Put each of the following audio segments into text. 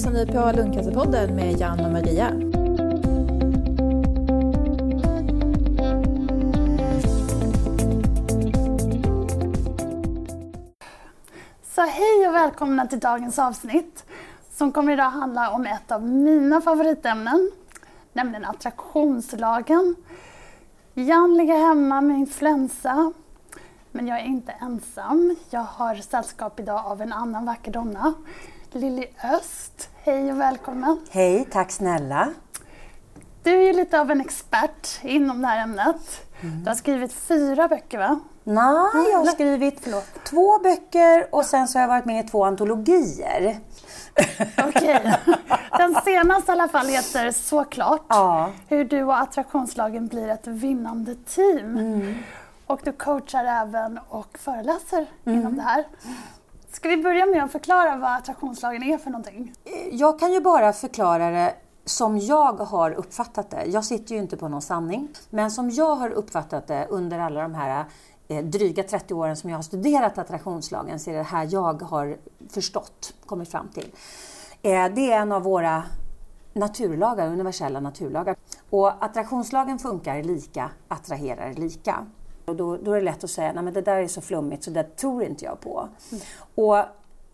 lyssnar ni på Lungcancerpodden med Jan och Maria. Så hej och välkomna till dagens avsnitt som kommer idag handla om ett av mina favoritämnen, nämligen attraktionslagen. Jan ligger hemma med influensa, men jag är inte ensam. Jag har sällskap idag av en annan vacker donna, Lilly Öst. Hej och välkommen! Hej, tack snälla! Du är ju lite av en expert inom det här ämnet. Mm. Du har skrivit fyra böcker va? Nej, jag har skrivit Förlåt. två böcker och sen så har jag varit med i två antologier. Okej. Den senaste i alla fall heter Såklart. Ja. Hur du och attraktionslagen blir ett vinnande team. Mm. Och du coachar även och föreläser mm. inom det här. Ska vi börja med att förklara vad attraktionslagen är för någonting? Eh, jag kan ju bara förklara det som jag har uppfattat det. Jag sitter ju inte på någon sanning. Men som jag har uppfattat det under alla de här eh, dryga 30 åren som jag har studerat attraktionslagen så är det här jag har förstått, kommit fram till. Eh, det är en av våra naturlagar, universella naturlagar. Och attraktionslagen funkar lika, attraherar lika. Och då, då är det lätt att säga, nej men det där är så flummigt så det tror inte jag på. Mm. Och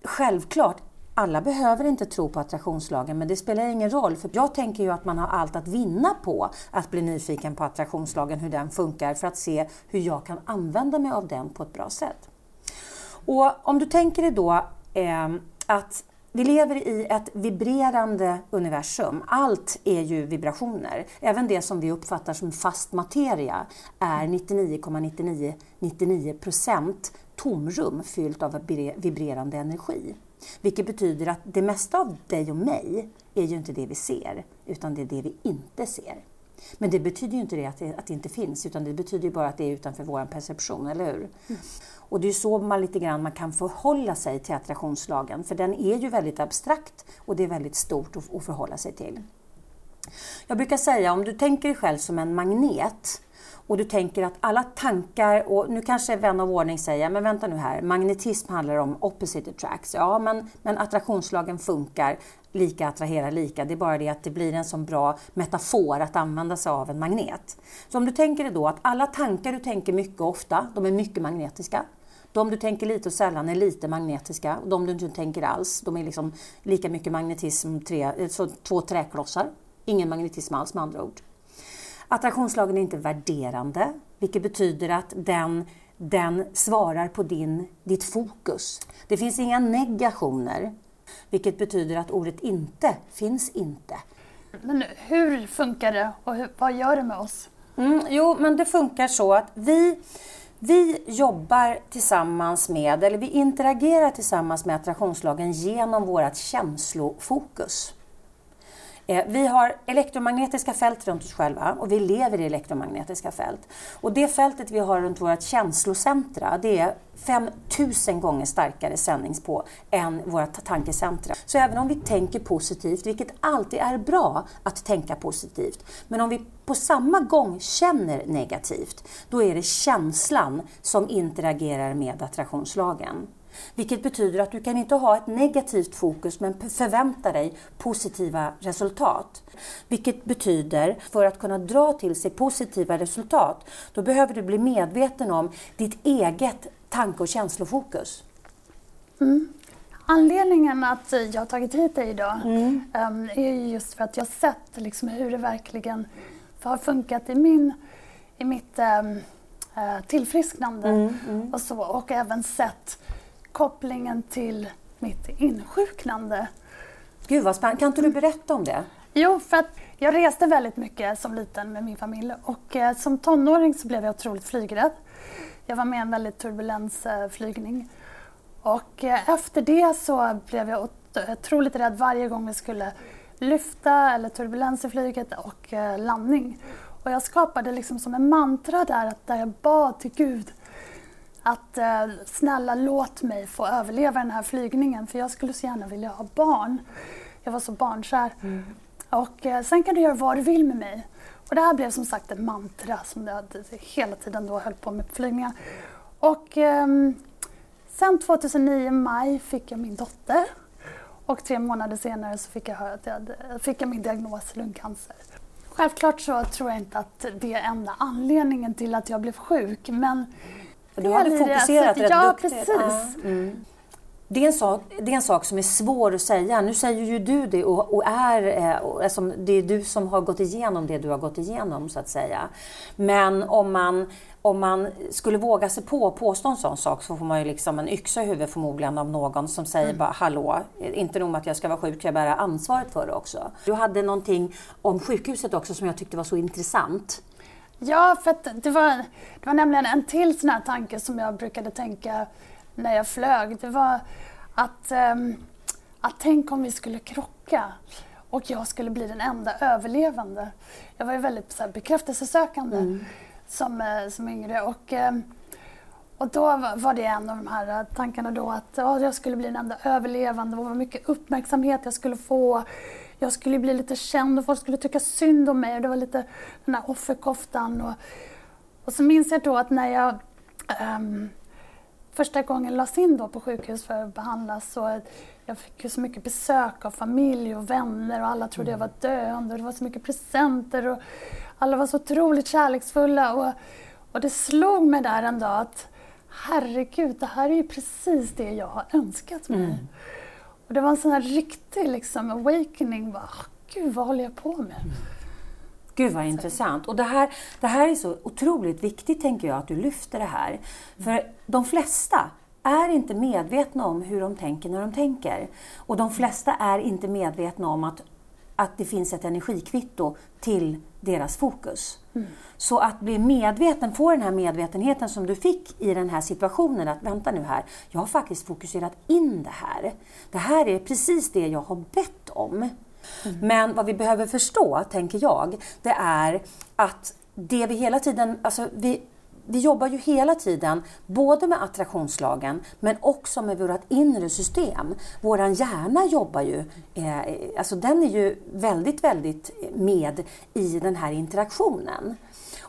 självklart, alla behöver inte tro på attraktionslagen men det spelar ingen roll för jag tänker ju att man har allt att vinna på att bli nyfiken på attraktionslagen, hur den funkar för att se hur jag kan använda mig av den på ett bra sätt. Och om du tänker dig då eh, att vi lever i ett vibrerande universum. Allt är ju vibrationer. Även det som vi uppfattar som fast materia är 99,9999 procent tomrum fyllt av vibrerande energi. Vilket betyder att det mesta av dig och mig är ju inte det vi ser, utan det är det vi inte ser. Men det betyder ju inte det att, det att det inte finns, utan det betyder ju bara att det är utanför vår perception, eller hur? Mm. Och det är så man lite grann man kan förhålla sig till attraktionslagen, för den är ju väldigt abstrakt och det är väldigt stort att, att förhålla sig till. Jag brukar säga, om du tänker dig själv som en magnet, och du tänker att alla tankar, och nu kanske vän av ordning säger, men vänta nu här, magnetism handlar om opposite attracts. Ja, men, men attraktionslagen funkar, lika attraherar lika. Det är bara det att det blir en sån bra metafor att använda sig av en magnet. Så om du tänker dig då att alla tankar du tänker mycket och ofta, de är mycket magnetiska. De du tänker lite och sällan är lite magnetiska. Och de du inte tänker alls, de är liksom lika mycket magnetism, tre, så två träklossar. Ingen magnetism alls med andra ord. Attraktionslagen är inte värderande, vilket betyder att den, den svarar på din, ditt fokus. Det finns inga negationer, vilket betyder att ordet inte finns inte. Men hur funkar det och hur, vad gör det med oss? Mm, jo, men det funkar så att vi, vi jobbar tillsammans med, eller vi interagerar tillsammans med attraktionslagen genom vårt känslofokus. Eh, vi har elektromagnetiska fält runt oss själva och vi lever i elektromagnetiska fält. Och det fältet vi har runt vårt känslocentra, det är 5000 gånger starkare sändningspå än våra tankecentra. Så även om vi tänker positivt, vilket alltid är bra att tänka positivt, men om vi på samma gång känner negativt, då är det känslan som interagerar med attraktionslagen. Vilket betyder att du kan inte ha ett negativt fokus men förvänta dig positiva resultat. Vilket betyder, för att kunna dra till sig positiva resultat, då behöver du bli medveten om ditt eget tanke och känslofokus. Mm. Anledningen att jag har tagit hit dig idag mm. um, är just för att jag har sett liksom hur det verkligen har funkat i, min, i mitt um, uh, tillfrisknande mm, mm. och så och även sett kopplingen till mitt insjuknande. Gud vad spännande. Kan inte du berätta om det? Jo, för att jag reste väldigt mycket som liten med min familj och eh, som tonåring så blev jag otroligt flygrädd. Jag var med i en väldigt turbulens eh, flygning. Och eh, efter det så blev jag otroligt rädd varje gång vi skulle lyfta eller turbulens i flyget och landning. Och jag skapade liksom som en mantra där, att där jag bad till Gud att eh, snälla låt mig få överleva den här flygningen för jag skulle så gärna vilja ha barn. Jag var så barnkär. Mm. Och eh, sen kan du göra vad du vill med mig. Och det här blev som sagt ett mantra som jag hela tiden då höll på med flygningar. Och eh, sen 2009 maj fick jag min dotter. Och tre månader senare så fick jag, höra att jag hade, fick jag min diagnos lungcancer. Självklart så tror jag inte att det är enda anledningen till att jag blev sjuk men du hade fokuserat rätt Ja, duktigt. precis. Ja. Mm. Det är, en sak, det är en sak som är svår att säga. Nu säger ju du det och, och är, eh, alltså, det är du som har gått igenom det du har gått igenom så att säga. Men om man, om man skulle våga sig på att påstå en sån sak så får man ju liksom en yxa i huvudet förmodligen av någon som säger mm. bara hallå, inte nog med att jag ska vara sjuk, jag bära ansvaret för det också. Du hade någonting om sjukhuset också som jag tyckte var så intressant. Ja, för det var, det var nämligen en till sån här tanke som jag brukade tänka när jag flög. Det var att, um, att tänk om vi skulle krocka och jag skulle bli den enda överlevande. Jag var ju väldigt så här, bekräftelsesökande mm. som, uh, som yngre. Och, um, och då var det en av de här tankarna då att oh, jag skulle bli den enda överlevande och vad mycket uppmärksamhet jag skulle få. Jag skulle bli lite känd och folk skulle tycka synd om mig. Och det var lite den här offerkoftan. Och, och så minns jag då att när jag um, första gången lades in då på sjukhus för att behandlas så jag fick ju så mycket besök av familj och vänner och alla trodde jag var döende och det var så mycket presenter och alla var så otroligt kärleksfulla och, och det slog mig där en dag att herregud, det här är ju precis det jag har önskat mig. Mm. Och det var en sån här riktig liksom, awakening. Bara, Gud, vad håller jag på med? Gud vad intressant. Och det här, det här är så otroligt viktigt, tänker jag, att du lyfter det här. För de flesta är inte medvetna om hur de tänker när de tänker. Och de flesta är inte medvetna om att, att det finns ett energikvitto till deras fokus. Mm. Så att bli medveten, få den här medvetenheten som du fick i den här situationen, att vänta nu här, jag har faktiskt fokuserat in det här. Det här är precis det jag har bett om. Mm. Men vad vi behöver förstå, tänker jag, det är att det vi hela tiden, alltså vi, vi jobbar ju hela tiden både med attraktionslagen men också med vårt inre system. Vår hjärna jobbar ju, eh, alltså den är ju väldigt, väldigt med i den här interaktionen.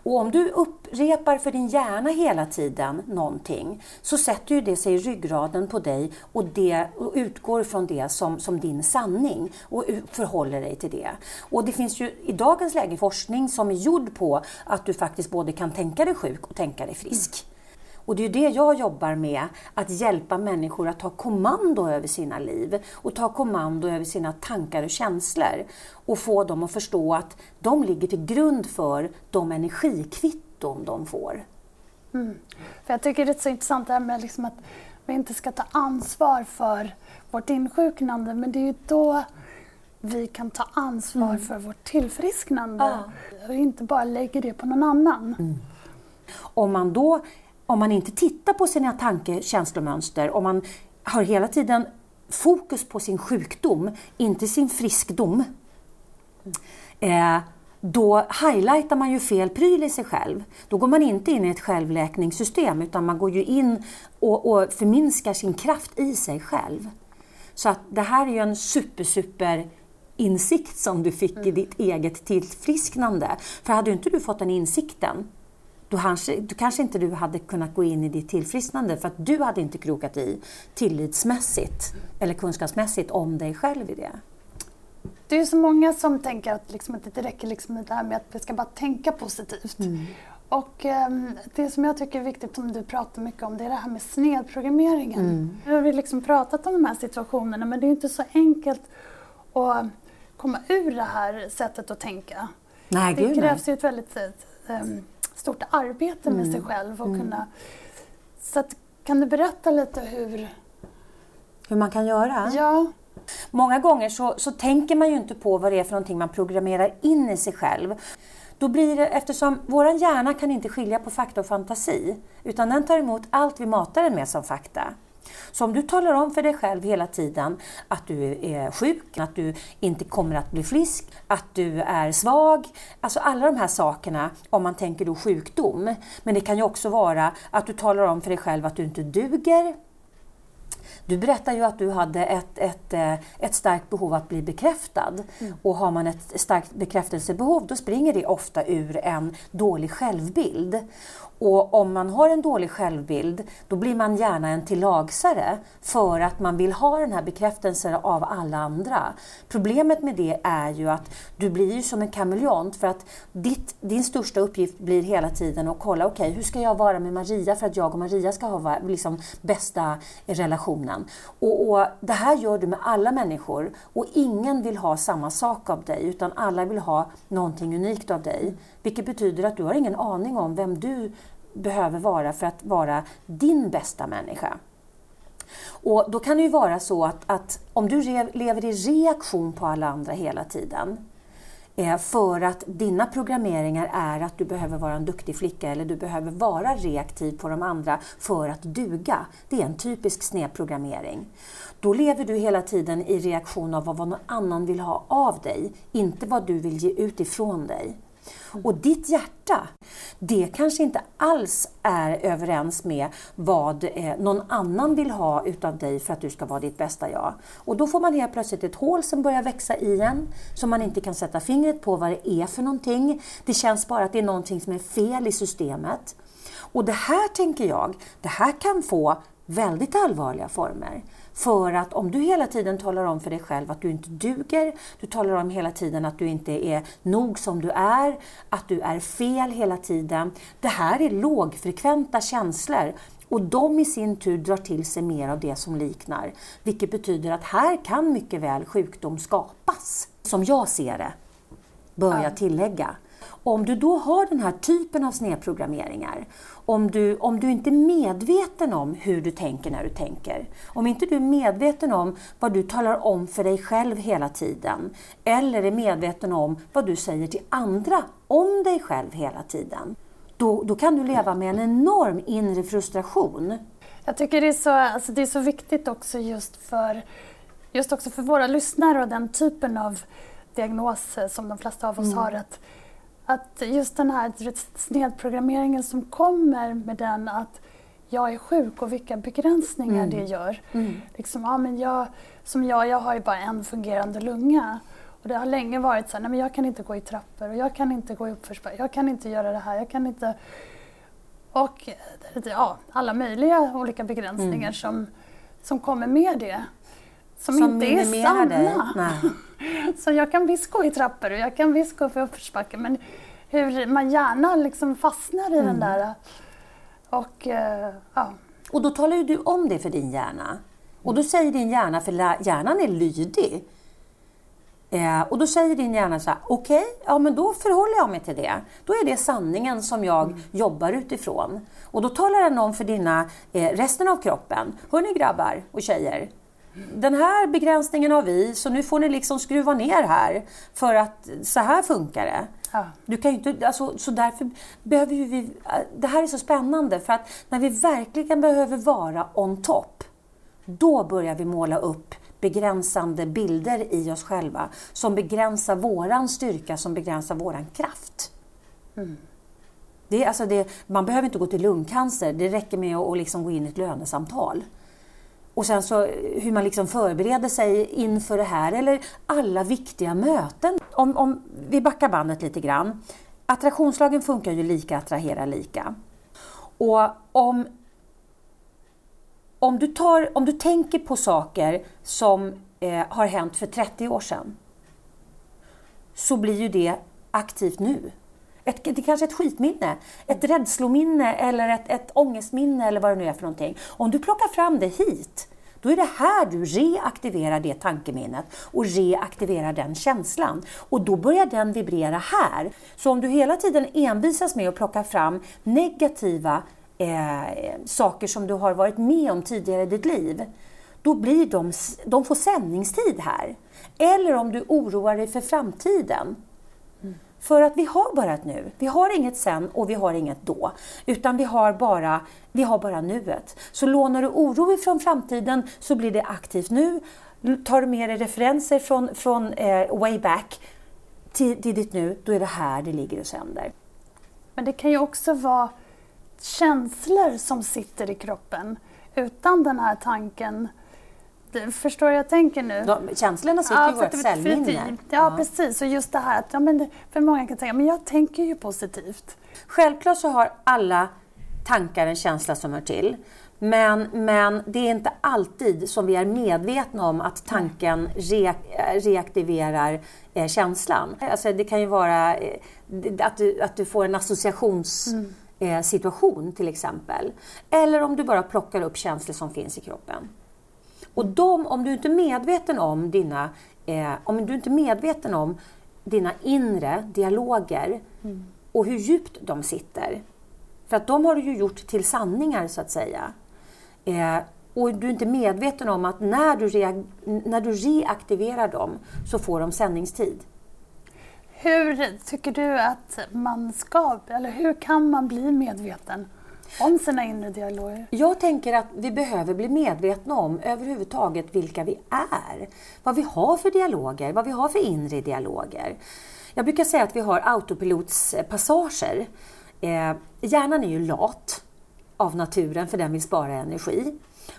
Och om du upprepar för din hjärna hela tiden någonting så sätter ju det sig i ryggraden på dig och, det, och utgår från det som, som din sanning och förhåller dig till det. Och det finns ju i dagens läge forskning som är gjord på att du faktiskt både kan tänka dig sjuk och tänka dig frisk. Mm. Och det är det jag jobbar med, att hjälpa människor att ta kommando över sina liv och ta kommando över sina tankar och känslor och få dem att förstå att de ligger till grund för de energikvitton de får. Mm. För jag tycker det är så intressant det här med liksom att vi inte ska ta ansvar för vårt insjuknande, men det är ju då vi kan ta ansvar mm. för vårt tillfrisknande ja. och inte bara lägger det på någon annan. Mm. Om man då om man inte tittar på sina tanke känslomönster, om man har hela tiden fokus på sin sjukdom, inte sin friskdom, eh, då highlightar man ju fel pryl i sig själv. Då går man inte in i ett självläkningssystem utan man går ju in och, och förminskar sin kraft i sig själv. Så att det här är ju en super, super insikt som du fick i ditt eget tillfrisknande. För hade inte du fått den insikten, då kanske, då kanske inte du hade kunnat gå in i ditt tillfrisknande för att du hade inte krokat i tillitsmässigt eller kunskapsmässigt om dig själv i det. Det är så många som tänker att, liksom, att det räcker liksom med det här med att vi ska bara tänka positivt. Mm. Och um, det som jag tycker är viktigt, som du pratar mycket om, det är det här med snedprogrammeringen. Mm. Nu har vi liksom pratat om de här situationerna men det är inte så enkelt att komma ur det här sättet att tänka. Nej, det krävs ju ett väldigt um, stort arbete med mm. sig själv. Och mm. kunna, så att, kan du berätta lite hur... Hur man kan göra? Ja. Många gånger så, så tänker man ju inte på vad det är för någonting man programmerar in i sig själv. Då blir det, eftersom vår hjärna kan inte skilja på fakta och fantasi, utan den tar emot allt vi matar den med som fakta. Så om du talar om för dig själv hela tiden att du är sjuk, att du inte kommer att bli frisk, att du är svag, alltså alla de här sakerna om man tänker då sjukdom. Men det kan ju också vara att du talar om för dig själv att du inte duger, du berättar ju att du hade ett, ett, eh, ett starkt behov att bli bekräftad. Mm. Och har man ett starkt bekräftelsebehov då springer det ofta ur en dålig självbild. Och om man har en dålig självbild, då blir man gärna en tillagsare för att man vill ha den här bekräftelsen av alla andra. Problemet med det är ju att du blir ju som en kameleont för att ditt, din största uppgift blir hela tiden att kolla, okej, okay, hur ska jag vara med Maria för att jag och Maria ska ha liksom, bästa relationen? Och, och Det här gör du med alla människor och ingen vill ha samma sak av dig utan alla vill ha någonting unikt av dig. Vilket betyder att du har ingen aning om vem du behöver vara för att vara din bästa människa. Och Då kan det ju vara så att, att om du lever i reaktion på alla andra hela tiden Eh, för att dina programmeringar är att du behöver vara en duktig flicka eller du behöver vara reaktiv på de andra för att duga. Det är en typisk snedprogrammering. Då lever du hela tiden i reaktion av vad någon annan vill ha av dig, inte vad du vill ge ut ifrån dig. Och ditt hjärta, det kanske inte alls är överens med vad eh, någon annan vill ha utav dig för att du ska vara ditt bästa jag. Och då får man helt plötsligt ett hål som börjar växa igen, som man inte kan sätta fingret på vad det är för någonting. Det känns bara att det är någonting som är fel i systemet. Och det här tänker jag, det här kan få väldigt allvarliga former. För att om du hela tiden talar om för dig själv att du inte duger, du talar om hela tiden att du inte är nog som du är, att du är fel hela tiden. Det här är lågfrekventa känslor och de i sin tur drar till sig mer av det som liknar. Vilket betyder att här kan mycket väl sjukdom skapas, som jag ser det, bör jag tillägga. Om du då har den här typen av snedprogrammeringar, om du, om du inte är medveten om hur du tänker när du tänker, om inte du är medveten om vad du talar om för dig själv hela tiden, eller är medveten om vad du säger till andra om dig själv hela tiden, då, då kan du leva med en enorm inre frustration. Jag tycker det är så, alltså det är så viktigt också just för, just också för våra lyssnare och den typen av diagnos som de flesta av oss mm. har. Att att just den här snedprogrammeringen som kommer med den att jag är sjuk och vilka begränsningar mm. det gör. Mm. Liksom, ja, men jag, som jag, jag har ju bara en fungerande lunga. Och det har länge varit så här, nej men jag kan inte gå i trappor och jag kan inte gå i uppförsbacke, jag kan inte göra det här, jag kan inte... Och ja, alla möjliga olika begränsningar mm. som, som kommer med det. Som, som inte är sanna. Så jag kan visst gå i trappor och jag kan visst gå för uppförsbacke men hur man gärna liksom fastnar i mm. den där och uh, ja. Och då talar ju du om det för din hjärna. Och då säger din hjärna, för hjärnan är lydig. Eh, och då säger din hjärna så här, okej, okay, ja men då förhåller jag mig till det. Då är det sanningen som jag mm. jobbar utifrån. Och då talar den om för dina, eh, resten av kroppen, hörni grabbar och tjejer, den här begränsningen har vi, så nu får ni liksom skruva ner här, för att så här funkar det. Ja. Du kan inte, alltså, så därför behöver vi... Det här är så spännande, för att när vi verkligen behöver vara on top, då börjar vi måla upp begränsande bilder i oss själva som begränsar våran styrka, som begränsar våran kraft. Mm. Det, alltså det, man behöver inte gå till lungcancer, det räcker med att, liksom gå in i ett lönesamtal. Och sen så eh, hur man liksom förbereder sig inför det här eller alla viktiga möten. Om, om vi backar bandet lite grann. Attraktionslagen funkar ju lika, attraherar lika. Och om, om, du, tar, om du tänker på saker som eh, har hänt för 30 år sedan så blir ju det aktivt nu. Ett, det kanske är ett skitminne, ett rädslominne eller ett, ett ångestminne eller vad det nu är för någonting. Om du plockar fram det hit, då är det här du reaktiverar det tankeminnet och reaktiverar den känslan. Och då börjar den vibrera här. Så om du hela tiden envisas med att plocka fram negativa eh, saker som du har varit med om tidigare i ditt liv, då blir de, de får sändningstid här. Eller om du oroar dig för framtiden, för att vi har bara ett nu. Vi har inget sen och vi har inget då. Utan vi har bara, vi har bara nuet. Så lånar du oro ifrån framtiden så blir det aktivt nu. Tar du med dig referenser från, från eh, way back till, till ditt nu, då är det här det ligger och sänder. Men det kan ju också vara känslor som sitter i kroppen utan den här tanken förstår jag tänker nu? De, känslorna sitter Ja, i vårt cellminne. Ja, precis. Och just det här att ja, men för många kan tänka, men jag tänker ju positivt. Självklart så har alla tankar en känsla som hör till. Men, men det är inte alltid som vi är medvetna om att tanken re, reaktiverar eh, känslan. Alltså det kan ju vara eh, att, du, att du får en associationssituation eh, situation till exempel. Eller om du bara plockar upp känslor som finns i kroppen. Och de, om du inte är medveten om dina, eh, om du inte är medveten om dina inre dialoger och hur djupt de sitter. För att de har du ju gjort till sanningar så att säga. Eh, och du är inte medveten om att när du, när du reaktiverar dem så får de sändningstid. Hur tycker du att man ska, eller hur kan man bli medveten om sina inre dialoger? Jag tänker att vi behöver bli medvetna om överhuvudtaget vilka vi är. Vad vi har för dialoger, vad vi har för inre dialoger. Jag brukar säga att vi har autopilotspassager. Eh, eh, hjärnan är ju lat av naturen för den vill spara energi.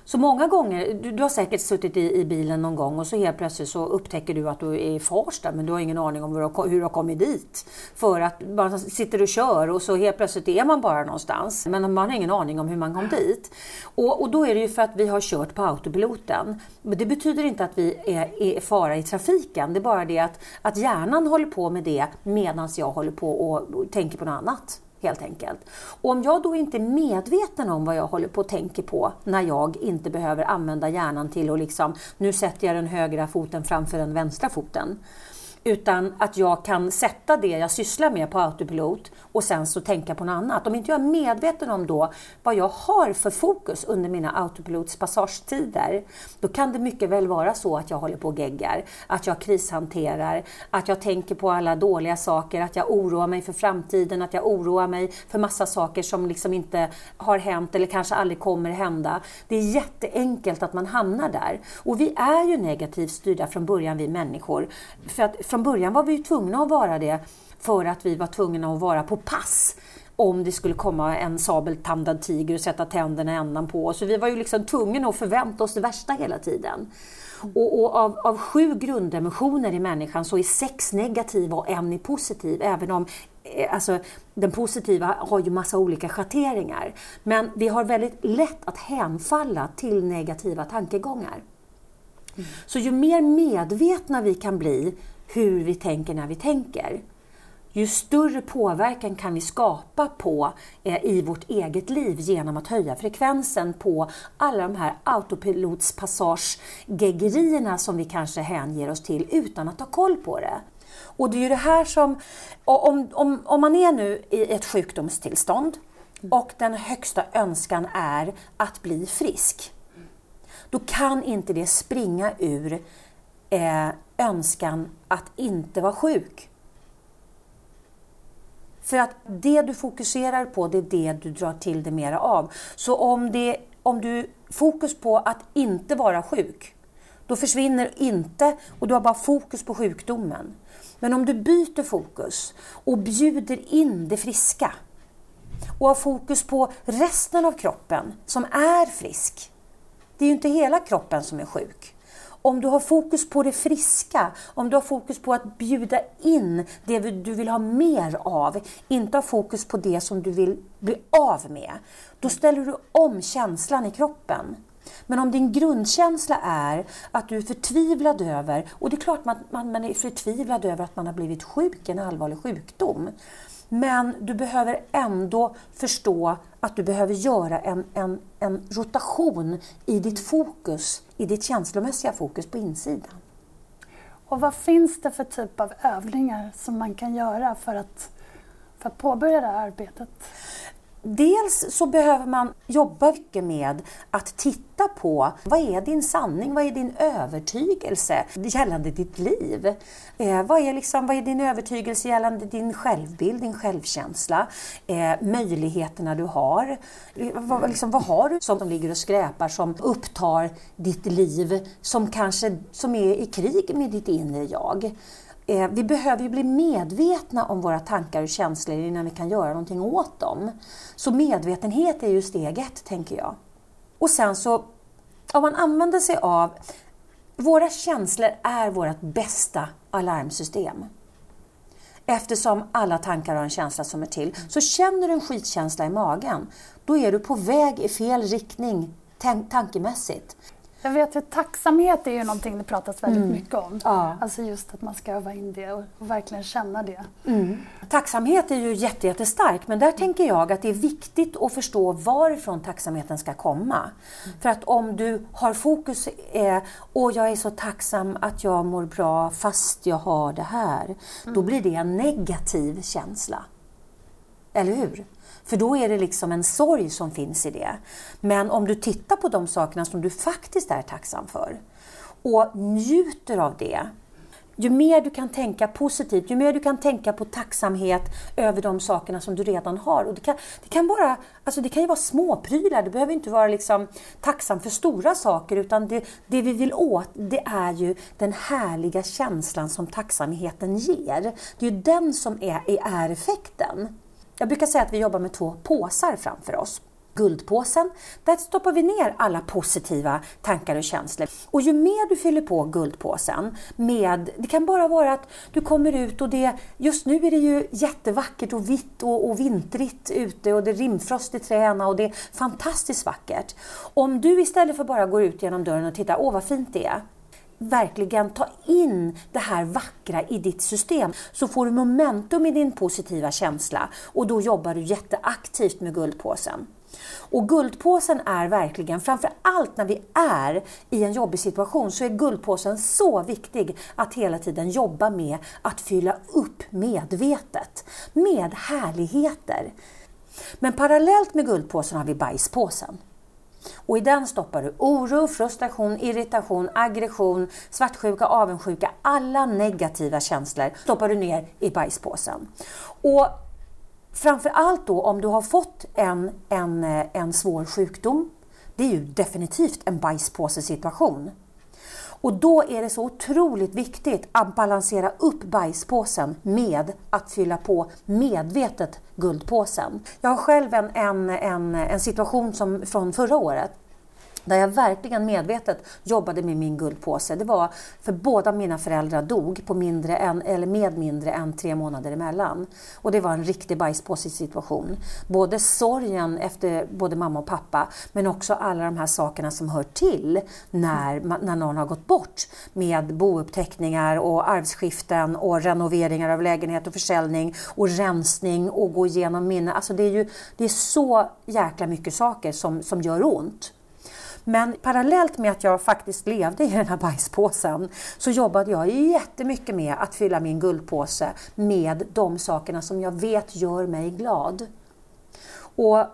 Så många gånger, du, du har säkert suttit i, i bilen någon gång och så helt plötsligt så upptäcker du att du är i Farsta men du har ingen aning om hur du har, hur du har kommit dit. För att man sitter och kör och så helt plötsligt är man bara någonstans. Men man har ingen aning om hur man kom dit. Och, och då är det ju för att vi har kört på autopiloten. Men det betyder inte att vi är, är fara i trafiken. Det är bara det att, att hjärnan håller på med det medan jag håller på och, och tänker på något annat helt enkelt. Och om jag då inte är medveten om vad jag håller på och tänker på när jag inte behöver använda hjärnan till att liksom, nu sätter jag den högra foten framför den vänstra foten. Utan att jag kan sätta det jag sysslar med på autopilot och sen så tänka på något annat. Om inte jag är medveten om då vad jag har för fokus under mina autopilotspassagetider, då kan det mycket väl vara så att jag håller på och geggar, att jag krishanterar, att jag tänker på alla dåliga saker, att jag oroar mig för framtiden, att jag oroar mig för massa saker som liksom inte har hänt eller kanske aldrig kommer hända. Det är jätteenkelt att man hamnar där. Och vi är ju negativt styrda från början, vi människor. För att från början var vi ju tvungna att vara det för att vi var tvungna att vara på pass om det skulle komma en sabeltandad tiger och sätta tänderna i ändan på oss. Så vi var ju liksom tvungna att förvänta oss det värsta hela tiden. Och, och av, av sju grundemotioner i människan så är sex negativa och en är positiv. Även om eh, alltså, den positiva har ju massa olika schatteringar. Men vi har väldigt lätt att hänfalla till negativa tankegångar. Så ju mer medvetna vi kan bli hur vi tänker när vi tänker, ju större påverkan kan vi skapa på eh, i vårt eget liv genom att höja frekvensen på alla de här autopilotspassagegeggerierna som vi kanske hänger oss till utan att ha koll på det. Och det är ju det här som, om, om, om man är nu i ett sjukdomstillstånd och den högsta önskan är att bli frisk, då kan inte det springa ur eh, önskan att inte vara sjuk. För att det du fokuserar på, det är det du drar till dig mera av. Så om, det, om du fokus på att inte vara sjuk, då försvinner inte och du har bara fokus på sjukdomen. Men om du byter fokus och bjuder in det friska och har fokus på resten av kroppen som är frisk. Det är ju inte hela kroppen som är sjuk. Om du har fokus på det friska, om du har fokus på att bjuda in det du vill ha mer av, inte ha fokus på det som du vill bli av med, då ställer du om känslan i kroppen. Men om din grundkänsla är att du är förtvivlad över, och det är klart att man, man är förtvivlad över att man har blivit sjuk, en allvarlig sjukdom. Men du behöver ändå förstå att du behöver göra en, en, en rotation i ditt fokus, i ditt känslomässiga fokus på insidan. Och vad finns det för typ av övningar som man kan göra för att, för att påbörja det här arbetet? Dels så behöver man jobba mycket med att titta på vad är din sanning, vad är din övertygelse gällande ditt liv? Eh, vad, är liksom, vad är din övertygelse gällande din självbild, din självkänsla, eh, möjligheterna du har? Eh, vad, liksom, vad har du som ligger och skräpar som upptar ditt liv, som kanske som är i krig med ditt inre jag? Eh, vi behöver ju bli medvetna om våra tankar och känslor innan vi kan göra någonting åt dem. Så medvetenhet är ju steg ett, tänker jag. Och sen så om man använder sig av... Våra känslor är vårt bästa alarmsystem. Eftersom alla tankar har en känsla som är till. Så känner du en skitkänsla i magen, då är du på väg i fel riktning tankemässigt. Jag vet att tacksamhet är ju någonting det pratas väldigt mm. mycket om. Ja. Alltså just att man ska öva in det och, och verkligen känna det. Mm. Tacksamhet är ju jättestark men där tänker jag att det är viktigt att förstå varifrån tacksamheten ska komma. Mm. För att om du har fokus är och jag är så tacksam att jag mår bra fast jag har det här. Då mm. blir det en negativ känsla. Eller hur? För då är det liksom en sorg som finns i det. Men om du tittar på de sakerna som du faktiskt är tacksam för och njuter av det, ju mer du kan tänka positivt, ju mer du kan tänka på tacksamhet över de sakerna som du redan har. Och det, kan, det, kan bara, alltså det kan ju vara småprylar, du behöver inte vara liksom tacksam för stora saker utan det, det vi vill åt det är ju den härliga känslan som tacksamheten ger. Det är ju den som är, är effekten. Jag brukar säga att vi jobbar med två påsar framför oss. Guldpåsen, där stoppar vi ner alla positiva tankar och känslor. Och ju mer du fyller på guldpåsen med, det kan bara vara att du kommer ut och det, just nu är det ju jättevackert och vitt och, och vintrigt ute och det är rimfrost i träna och det är fantastiskt vackert. Om du istället för bara går ut genom dörren och tittar, åh vad fint det är, verkligen ta in det här vackra i ditt system så får du momentum i din positiva känsla och då jobbar du jätteaktivt med guldpåsen. Och guldpåsen är verkligen, framför allt när vi är i en jobbig situation, så är guldpåsen så viktig att hela tiden jobba med att fylla upp medvetet med härligheter. Men parallellt med guldpåsen har vi bajspåsen. Och i den stoppar du oro, frustration, irritation, aggression, svartsjuka, avundsjuka, alla negativa känslor stoppar du ner i bajspåsen. Och framför allt då om du har fått en, en, eh, en svår sjukdom, det är ju definitivt en bajspåsesituation. Och då är det så otroligt viktigt att balansera upp bajspåsen med att fylla på medvetet guldpåsen. Jag har själv en, en, en, en situation som, från förra året där jag verkligen medvetet jobbade med min guldpåse, det var för båda mina föräldrar dog på mindre än, eller med mindre än tre månader emellan. Och det var en riktig bajspåse-situation. Både sorgen efter både mamma och pappa, men också alla de här sakerna som hör till när, när någon har gått bort med bouppteckningar och arvsskiften och renoveringar av lägenhet och försäljning och rensning och gå igenom minnen. Alltså det är ju det är så jäkla mycket saker som, som gör ont. Men parallellt med att jag faktiskt levde i den här bajspåsen så jobbade jag jättemycket med att fylla min guldpåse med de sakerna som jag vet gör mig glad. Och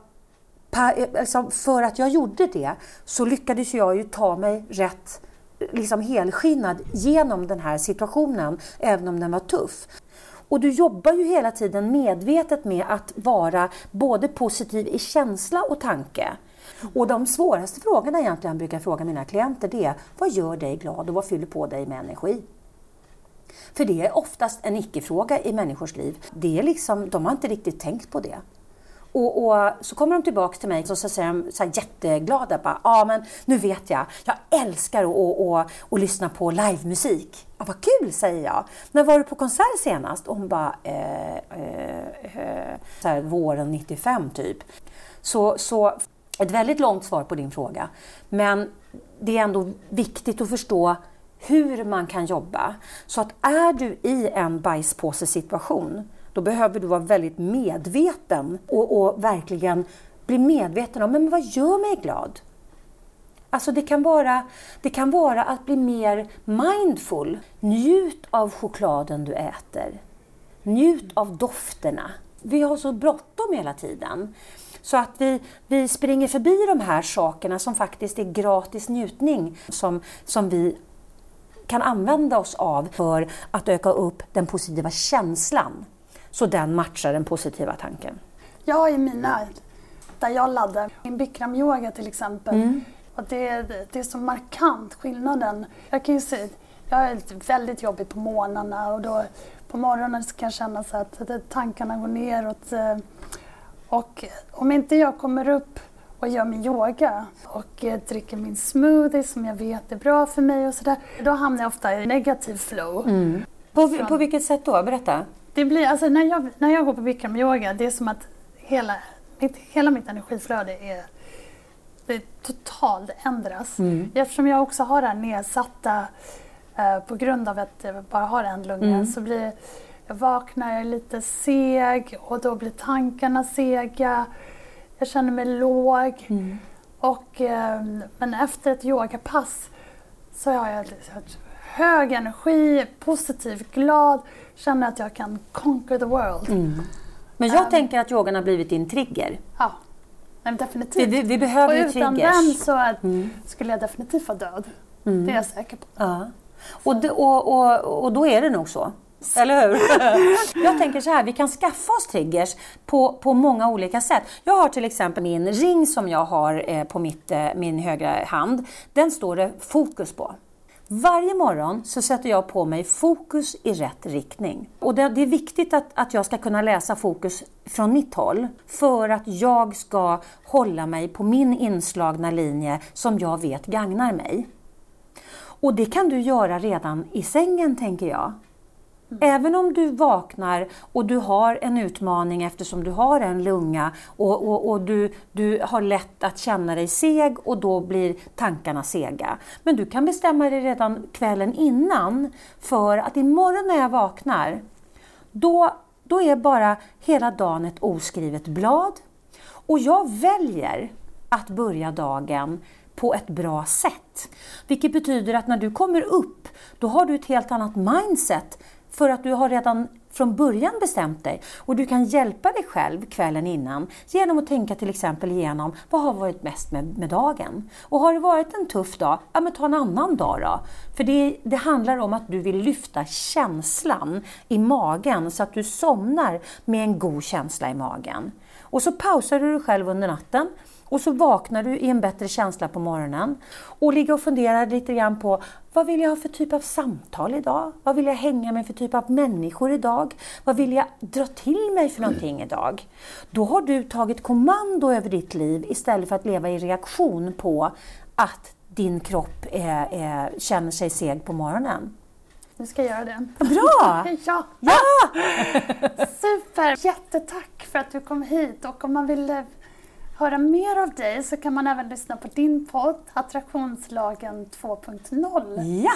alltså, för att jag gjorde det så lyckades jag ju ta mig rätt liksom helskinnad genom den här situationen, även om den var tuff. Och du jobbar ju hela tiden medvetet med att vara både positiv i känsla och tanke. Och de svåraste frågorna egentligen jag brukar fråga mina klienter det är vad gör dig glad och vad fyller på dig med energi? För det är oftast en icke-fråga i människors liv. Det är liksom, de har inte riktigt tänkt på det. Och, och, så kommer de tillbaka till mig och så säger de så här jätteglada. Ja, ah, men nu vet jag. Jag älskar att, och, och, och lyssna på livemusik. Ah, vad kul, säger jag. När var du på konsert senast? Och hon bara, eh, eh, eh, så här, våren 95 typ. Så, så ett väldigt långt svar på din fråga. Men det är ändå viktigt att förstå hur man kan jobba. Så att är du i en bajspåsesituation, då behöver du vara väldigt medveten och, och verkligen bli medveten om men vad gör mig glad. Alltså det kan, vara, det kan vara att bli mer mindful. Njut av chokladen du äter. Njut av dofterna. Vi har så bråttom hela tiden. Så att vi, vi springer förbi de här sakerna som faktiskt är gratis njutning som, som vi kan använda oss av för att öka upp den positiva känslan så den matchar den positiva tanken. Ja, i mina, där jag laddar, min bikram-yoga till exempel, mm. och det, det är så markant skillnaden. Jag kan ju se, jag är väldigt jobbig på morgnarna och då på morgonen kan jag känna så att tankarna går neråt. Och om inte jag kommer upp och gör min yoga och eh, dricker min smoothie som jag vet är bra för mig och sådär. Då hamnar jag ofta i negativ flow. Mm. På, på vilket sätt då? Berätta. Det blir, alltså, när, jag, när jag går på Bikram yoga, det är som att hela mitt, hela mitt energiflöde är det totalt ändras. Mm. Eftersom jag också har det här nedsatta eh, på grund av att jag bara har en lunga mm. så blir jag vaknar, jag är lite seg och då blir tankarna sega. Jag känner mig låg. Mm. Och, eh, men efter ett yogapass så har jag hög energi, positiv, glad, känner att jag kan conquer the world. Mm. Men jag um, tänker att yogan har blivit din trigger. Ja, Nej, definitivt. Vi, vi behöver och utan triggers. den så mm. skulle jag definitivt vara död. Mm. Det är jag säker på. Ja. Och, och, och, och då är det nog så. Eller hur? jag tänker så här, vi kan skaffa oss triggers på, på många olika sätt. Jag har till exempel min ring som jag har eh, på mitt, eh, min högra hand. Den står det fokus på. Varje morgon så sätter jag på mig fokus i rätt riktning. Och det, det, är viktigt att, att jag ska kunna läsa fokus från mitt håll för att jag ska hålla mig på min inslagna linje som jag vet gagnar mig. Och det kan du göra redan i sängen tänker jag. Även om du vaknar och du har en utmaning eftersom du har en lunga och, och, och, du, du har lätt att känna dig seg och då blir tankarna sega. Men du kan bestämma dig redan kvällen innan för att imorgon när jag vaknar, då, då är bara hela dagen ett oskrivet blad. Och jag väljer att börja dagen på ett bra sätt. Vilket betyder att när du kommer upp, då har du ett helt annat mindset för att du har redan från början bestämt dig och du kan hjälpa dig själv kvällen innan genom att tänka till exempel igenom vad har varit mest med, med dagen? Och har det varit en tuff dag, ja men ta en annan dag då. För det, det handlar om att du vill lyfta känslan i magen så att du somnar med en god känsla i magen. Och så pausar du dig själv under natten och så vaknar du i en bättre känsla på morgonen och ligger och funderar lite grann på vad vill jag ha för typ av samtal idag? Vad vill jag hänga med för typ av människor idag? Vad vill jag dra till mig för någonting idag? Då har du tagit kommando över ditt liv istället för att leva i reaktion på att din kropp är, är, känner sig seg på morgonen. Nu ska jag göra det. Bra! ja! ja! Super! Jättetack för att du kom hit och om man vill höra mer av dig så kan man även lyssna på din podd Attraktionslagen 2.0. Ja!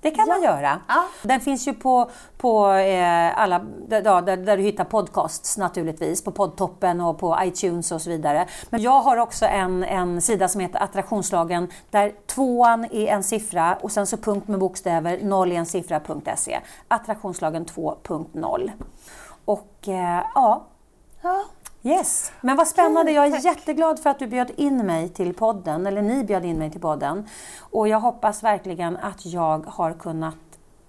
Det kan ja. man göra. Ja. Den finns ju på, på eh, alla, där, där, där, du hittar podcasts naturligtvis, på poddtoppen och på iTunes och så vidare. Men jag har också en, en sida som heter Attraktionslagen där tvåan är en siffra och sen så punkt med bokstäver, noll är en siffra.se. Attraktionslagen 2.0. Och eh, ja, ja, Yes, men vad spännande. Jag är jätteglad för att du bjöd in mig till podden, eller ni bjöd in mig till podden. Och jag hoppas verkligen att jag har kunnat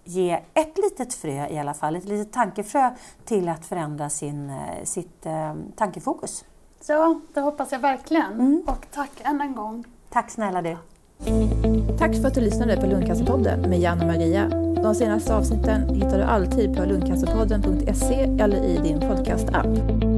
ge ett litet frö i alla fall, ett litet tankefrö till att förändra sin, eh, sitt eh, tankefokus. Ja, det hoppas jag verkligen. Mm. Och tack än en gång. Tack snälla du. Tack för att du lyssnade på Lundcancerpodden med Jan och Maria. De senaste avsnitten hittar du alltid på lundcancerpodden.se eller i din podcastapp.